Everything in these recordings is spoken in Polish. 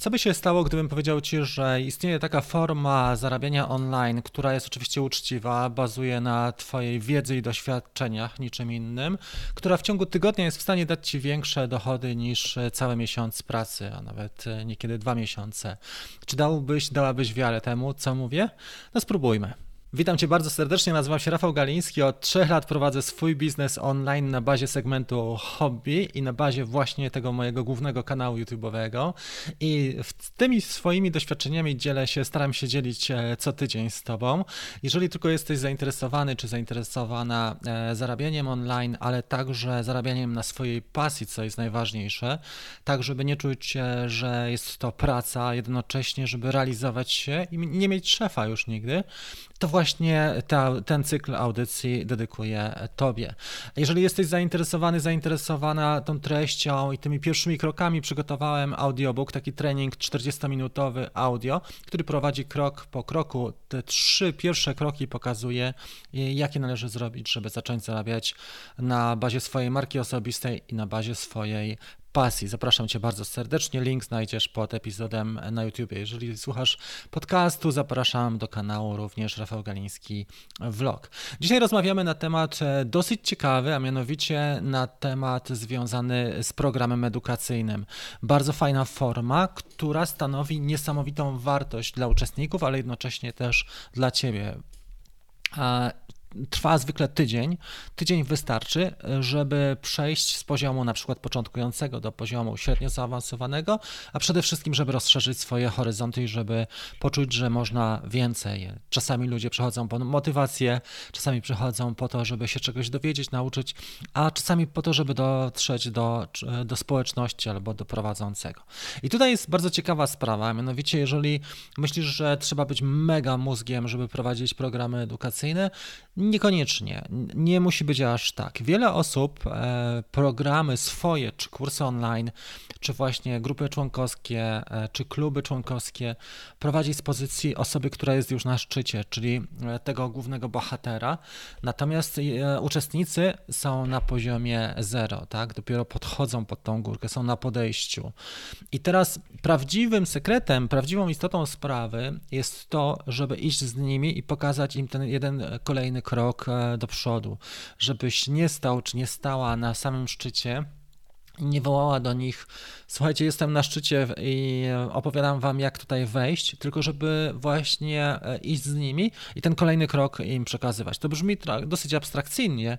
Co by się stało, gdybym powiedział Ci, że istnieje taka forma zarabiania online, która jest oczywiście uczciwa, bazuje na Twojej wiedzy i doświadczeniach, niczym innym, która w ciągu tygodnia jest w stanie dać Ci większe dochody niż cały miesiąc pracy, a nawet niekiedy dwa miesiące. Czy dałbyś, dałabyś wiarę temu, co mówię? No spróbujmy. Witam Cię bardzo serdecznie, nazywam się Rafał Galiński. Od trzech lat prowadzę swój biznes online na bazie segmentu hobby i na bazie właśnie tego mojego głównego kanału YouTube'owego. I tymi swoimi doświadczeniami dzielę się, staram się dzielić e, co tydzień z Tobą. Jeżeli tylko jesteś zainteresowany czy zainteresowana e, zarabianiem online, ale także zarabianiem na swojej pasji, co jest najważniejsze, tak żeby nie czuć że jest to praca, jednocześnie, żeby realizować się i nie mieć szefa już nigdy, to właśnie ta, ten cykl audycji dedykuję Tobie. Jeżeli jesteś zainteresowany, zainteresowana tą treścią i tymi pierwszymi krokami, przygotowałem audiobook, taki trening 40-minutowy audio, który prowadzi krok po kroku. Te trzy pierwsze kroki pokazuje, jakie należy zrobić, żeby zacząć zarabiać na bazie swojej marki osobistej i na bazie swojej pasji. Zapraszam Cię bardzo serdecznie. Link znajdziesz pod epizodem na YouTube. Jeżeli słuchasz podcastu, zapraszam do kanału również Rafał Galiński Vlog. Dzisiaj rozmawiamy na temat e, dosyć ciekawy, a mianowicie na temat związany z programem edukacyjnym. Bardzo fajna forma, która stanowi niesamowitą wartość dla uczestników, ale jednocześnie też dla Ciebie trwa zwykle tydzień. Tydzień wystarczy, żeby przejść z poziomu na przykład początkującego do poziomu średnio zaawansowanego, a przede wszystkim, żeby rozszerzyć swoje horyzonty i żeby poczuć, że można więcej. Czasami ludzie przychodzą po motywację, czasami przychodzą po to, żeby się czegoś dowiedzieć, nauczyć, a czasami po to, żeby dotrzeć do, do społeczności albo do prowadzącego. I tutaj jest bardzo ciekawa sprawa, mianowicie jeżeli myślisz, że trzeba być mega mózgiem, żeby prowadzić programy edukacyjne, Niekoniecznie, nie musi być aż tak. Wiele osób e, programy swoje, czy kursy online, czy właśnie grupy członkowskie, e, czy kluby członkowskie prowadzi z pozycji osoby, która jest już na szczycie, czyli e, tego głównego bohatera. Natomiast uczestnicy są na poziomie zero, tak? Dopiero podchodzą pod tą górkę, są na podejściu. I teraz prawdziwym sekretem, prawdziwą istotą sprawy jest to, żeby iść z nimi i pokazać im ten jeden kolejny krok e, do przodu, żebyś nie stał czy nie stała na samym szczycie nie wołała do nich, słuchajcie, jestem na szczycie i opowiadam wam, jak tutaj wejść, tylko żeby właśnie e, iść z nimi i ten kolejny krok im przekazywać. To brzmi dosyć abstrakcyjnie,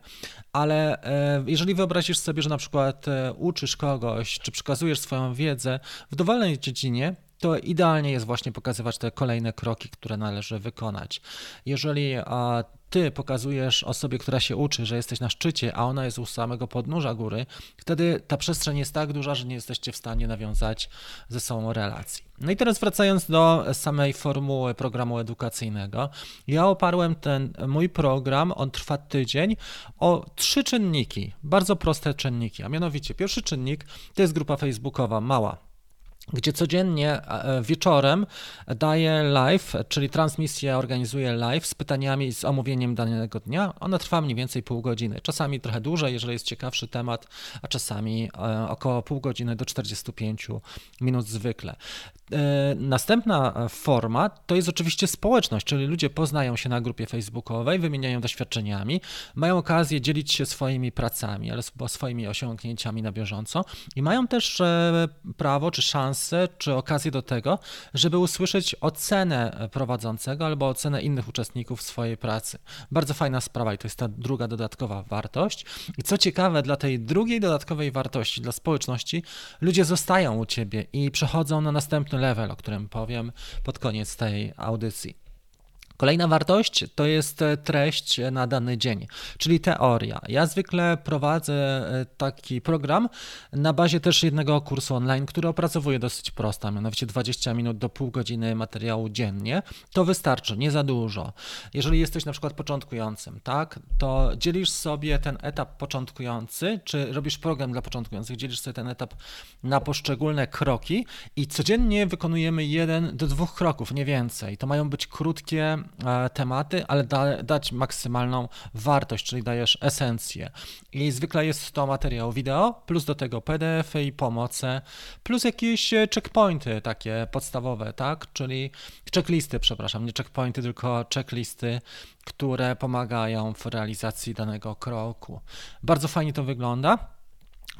ale e, jeżeli wyobrazisz sobie, że na przykład uczysz kogoś, czy przekazujesz swoją wiedzę w dowolnej dziedzinie, to idealnie jest właśnie pokazywać te kolejne kroki, które należy wykonać. Jeżeli ty pokazujesz osobie, która się uczy, że jesteś na szczycie, a ona jest u samego podnóża góry, wtedy ta przestrzeń jest tak duża, że nie jesteście w stanie nawiązać ze sobą relacji. No i teraz wracając do samej formuły programu edukacyjnego, ja oparłem ten mój program, on trwa tydzień, o trzy czynniki, bardzo proste czynniki, a mianowicie pierwszy czynnik to jest grupa facebookowa, mała, gdzie codziennie e, wieczorem daje live, czyli transmisję organizuje live z pytaniami, z omówieniem danego dnia. Ona trwa mniej więcej pół godziny, czasami trochę dłużej, jeżeli jest ciekawszy temat, a czasami e, około pół godziny do 45 minut zwykle. E, następna forma to jest oczywiście społeczność, czyli ludzie poznają się na grupie facebookowej, wymieniają doświadczeniami, mają okazję dzielić się swoimi pracami, ale swoimi osiągnięciami na bieżąco i mają też prawo czy szansę szansę czy okazję do tego, żeby usłyszeć ocenę prowadzącego albo ocenę innych uczestników swojej pracy. Bardzo fajna sprawa i to jest ta druga dodatkowa wartość. I co ciekawe, dla tej drugiej dodatkowej wartości, dla społeczności, ludzie zostają u ciebie i przechodzą na następny level, o którym powiem pod koniec tej audycji. Kolejna wartość to jest e, treść na dany dzień, czyli teoria. Ja zwykle prowadzę e, taki program na bazie też jednego kursu online, który opracowuje dosyć prosto, mianowicie 20 minut do pół godziny materiału dziennie. To wystarczy, nie za dużo. Jeżeli jesteś na przykład początkującym, tak, to dzielisz sobie ten etap początkujący, czy robisz program dla początkujących, dzielisz sobie ten etap na poszczególne kroki i codziennie wykonujemy jeden do dwóch kroków, nie więcej. To mają być krótkie tematy, ale da, dać maksymalną wartość, czyli dajesz esencję. I zwykle jest to materiał wideo, plus do tego PDF -y i pomoce, plus jakieś checkpointy takie podstawowe, tak? Czyli checklisty, przepraszam, nie checkpointy, tylko checklisty, które pomagają w realizacji danego kroku. Bardzo fajnie to wygląda.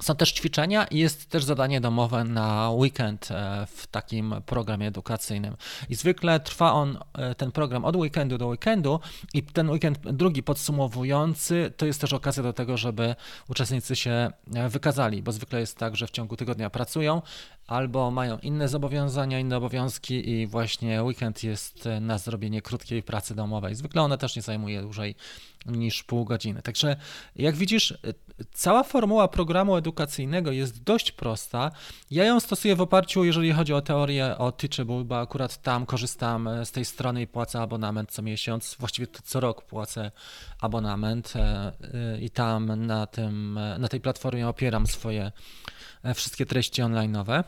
Są też ćwiczenia i jest też zadanie domowe na weekend e, w takim programie edukacyjnym. I zwykle trwa on, e, ten program od weekendu do weekendu i ten weekend drugi podsumowujący to jest też okazja do tego, żeby uczestnicy się e, wykazali, bo zwykle jest tak, że w ciągu tygodnia pracują albo mają inne zobowiązania, inne obowiązki i właśnie weekend jest na zrobienie krótkiej pracy domowej. Zwykle ona też nie zajmuje dłużej niż pół godziny. Także jak widzisz, cała formuła programu edukacyjnego jest dość prosta. Ja ją stosuję w oparciu, jeżeli chodzi o teorię o Teachable, bo akurat tam korzystam z tej strony i płacę abonament co miesiąc. Właściwie to co rok płacę abonament e, e, i tam na, tym, na tej platformie opieram swoje e, wszystkie treści online'owe.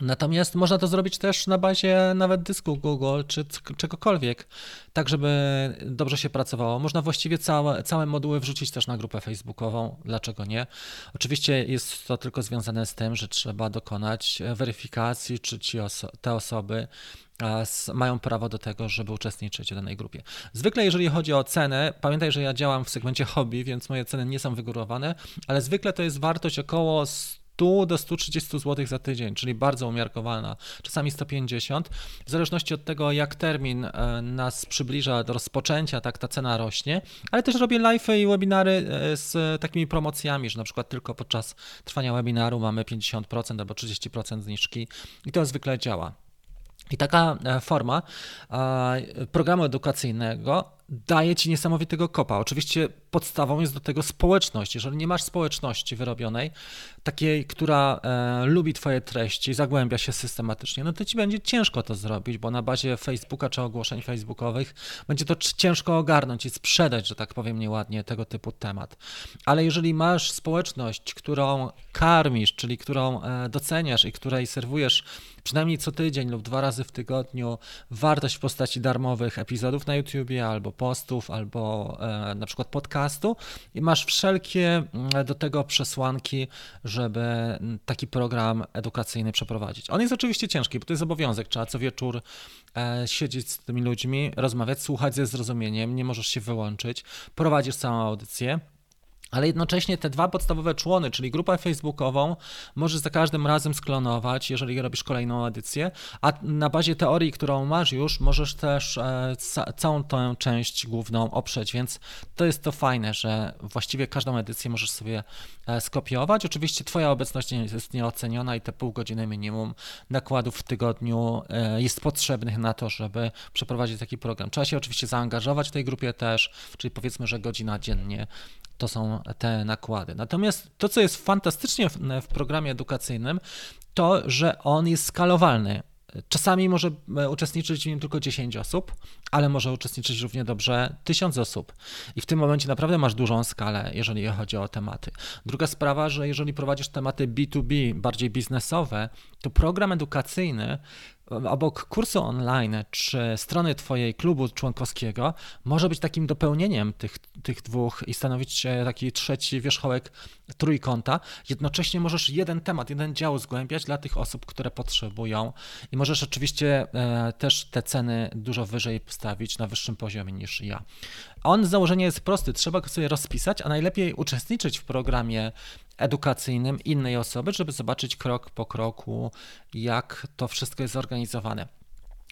Natomiast można to zrobić też na bazie nawet dysku Google czy czegokolwiek, tak żeby dobrze się pracowało. Można właściwie całe, całe moduły wrzucić też na grupę facebookową, dlaczego nie? Oczywiście jest to tylko związane z tym, że trzeba dokonać weryfikacji, czy ci oso te osoby mają prawo do tego, żeby uczestniczyć w danej grupie. Zwykle, jeżeli chodzi o cenę, pamiętaj, że ja działam w segmencie hobby, więc moje ceny nie są wygórowane, ale zwykle to jest wartość około 100 do 130 zł za tydzień, czyli bardzo umiarkowana, czasami 150. W zależności od tego, jak termin e, nas przybliża do rozpoczęcia, tak ta cena rośnie, ale też robię live i webinary e, z takimi promocjami, że na przykład tylko podczas trwania webinaru mamy 50% albo 30% zniżki i to zwykle działa. I taka e, forma programu edukacyjnego daje ci niesamowitego kopa. Oczywiście podstawą jest do tego społeczność. Jeżeli nie masz społeczności wyrobionej, takiej, która e, lubi Twoje treści, zagłębia się systematycznie, no to ci będzie ciężko to zrobić, bo na bazie Facebooka czy ogłoszeń facebookowych będzie to ciężko ogarnąć i sprzedać, że tak powiem nieładnie, tego typu temat. Ale jeżeli masz społeczność, którą karmisz, czyli którą e, doceniasz i której serwujesz przynajmniej co tydzień lub dwa razy w tygodniu wartość w postaci darmowych epizodów na YouTubie albo postów, albo e, na przykład podcastu i masz wszelkie mm, do tego przesłanki, żeby taki program edukacyjny przeprowadzić. On jest oczywiście ciężki, bo to jest obowiązek. Trzeba co wieczór e, siedzieć z tymi ludźmi, rozmawiać, słuchać ze zrozumieniem, nie możesz się wyłączyć, prowadzisz całą audycję. Ale jednocześnie te dwa podstawowe człony, czyli grupę facebookową, możesz za każdym razem sklonować, jeżeli robisz kolejną edycję, a na bazie teorii, którą masz już, możesz też e, ca całą tę część główną oprzeć, więc to jest to fajne, że właściwie każdą edycję możesz sobie e, skopiować. Oczywiście Twoja obecność jest nieoceniona i te pół godziny minimum nakładów w tygodniu e, jest potrzebnych na to, żeby przeprowadzić taki program. Trzeba się oczywiście zaangażować w tej grupie też, czyli powiedzmy, że godzina dziennie to są te nakłady. Natomiast to, co jest fantastycznie w, w programie edukacyjnym, to, że on jest skalowalny. Czasami może e, uczestniczyć w nim tylko 10 osób, ale może uczestniczyć równie dobrze 1000 osób. I w tym momencie naprawdę masz dużą skalę, jeżeli chodzi o tematy. Druga sprawa, że jeżeli prowadzisz tematy B2B, bardziej biznesowe, to program edukacyjny obok kursu online czy strony Twojej klubu członkowskiego może być takim dopełnieniem tych, tych dwóch i stanowić taki trzeci wierzchołek trójkąta. Jednocześnie możesz jeden temat, jeden dział zgłębiać dla tych osób, które potrzebują i możesz oczywiście e, też te ceny dużo wyżej postawić na wyższym poziomie niż ja. On z założenia jest prosty, trzeba go sobie rozpisać, a najlepiej uczestniczyć w programie edukacyjnym innej osoby, żeby zobaczyć krok po kroku, jak to wszystko jest zorganizowane.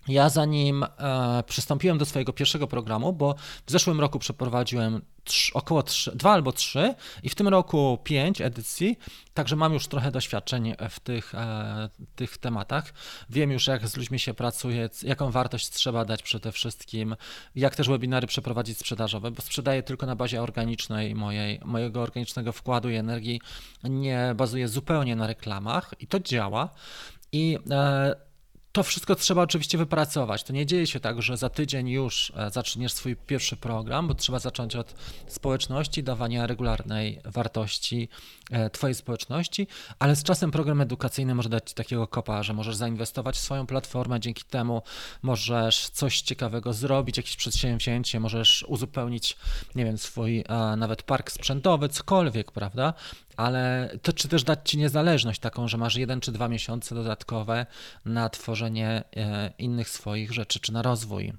Ja zanim e, przystąpiłem do swojego pierwszego programu, bo w zeszłym roku przeprowadziłem trz, około 3, 2 albo 3 i w tym roku 5 edycji, także mam już trochę doświadczeń w tych, e, tych tematach. Wiem już, jak z ludźmi się pracuje, jaką wartość trzeba dać przede wszystkim, jak też webinary przeprowadzić sprzedażowe, bo sprzedaję tylko na bazie organicznej mojej, mojego organicznego wkładu i energii, nie bazuję zupełnie na reklamach i to działa. I e, to wszystko trzeba oczywiście wypracować. To nie dzieje się tak, że za tydzień już e, zaczniesz swój pierwszy program, bo trzeba zacząć od społeczności, dawania regularnej wartości e, Twojej społeczności, ale z czasem program edukacyjny może dać Ci takiego kopa, że możesz zainwestować w swoją platformę, dzięki temu możesz coś ciekawego zrobić, jakieś przedsięwzięcie, możesz uzupełnić, nie wiem, swój nawet park sprzętowy, cokolwiek, prawda? Ale to czy też dać ci niezależność taką, że masz jeden czy dwa miesiące dodatkowe na tworzenie e, innych swoich rzeczy, czy na rozwój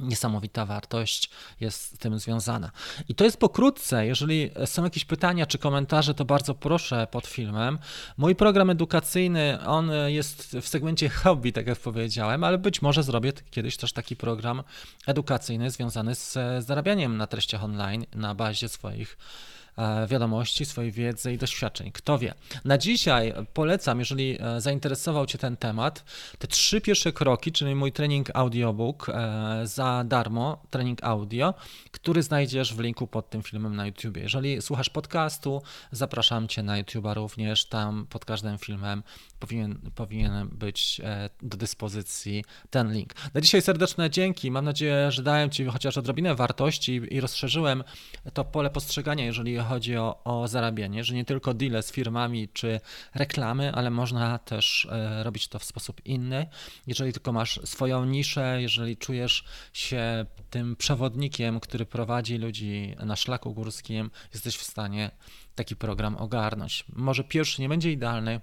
niesamowita wartość jest z tym związana. I to jest pokrótce. Jeżeli są jakieś pytania czy komentarze, to bardzo proszę pod filmem. Mój program edukacyjny, on jest w segmencie hobby, tak jak powiedziałem, ale być może zrobię kiedyś też taki program edukacyjny związany z zarabianiem na treściach online na bazie swoich E, wiadomości, swojej wiedzy i doświadczeń. Kto wie. Na dzisiaj polecam, jeżeli e, zainteresował Cię ten temat, te trzy pierwsze kroki, czyli mój trening audiobook e, za darmo, trening audio, który znajdziesz w linku pod tym filmem na YouTube. Jeżeli słuchasz podcastu, zapraszam Cię na YouTube'a również, tam pod każdym filmem powinien, powinien być do dyspozycji ten link. Na dzisiaj serdeczne dzięki. Mam nadzieję, że dałem Ci chociaż odrobinę wartości i rozszerzyłem to pole postrzegania, jeżeli chodzi o, o zarabianie, że nie tylko deale z firmami czy reklamy, ale można też e, robić to w sposób inny. Jeżeli tylko masz swoją niszę, jeżeli czujesz się tym przewodnikiem, który prowadzi ludzi na szlaku górskim, jesteś w stanie taki program ogarnąć. Może pierwszy nie będzie idealny,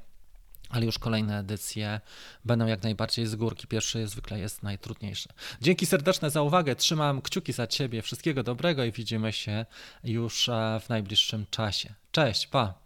ale już kolejne edycje będą jak najbardziej z górki. Pierwszy zwykle jest najtrudniejszy. Dzięki serdeczne za uwagę. Trzymam kciuki za Ciebie. Wszystkiego dobrego i widzimy się już e, w najbliższym czasie. Cześć, pa!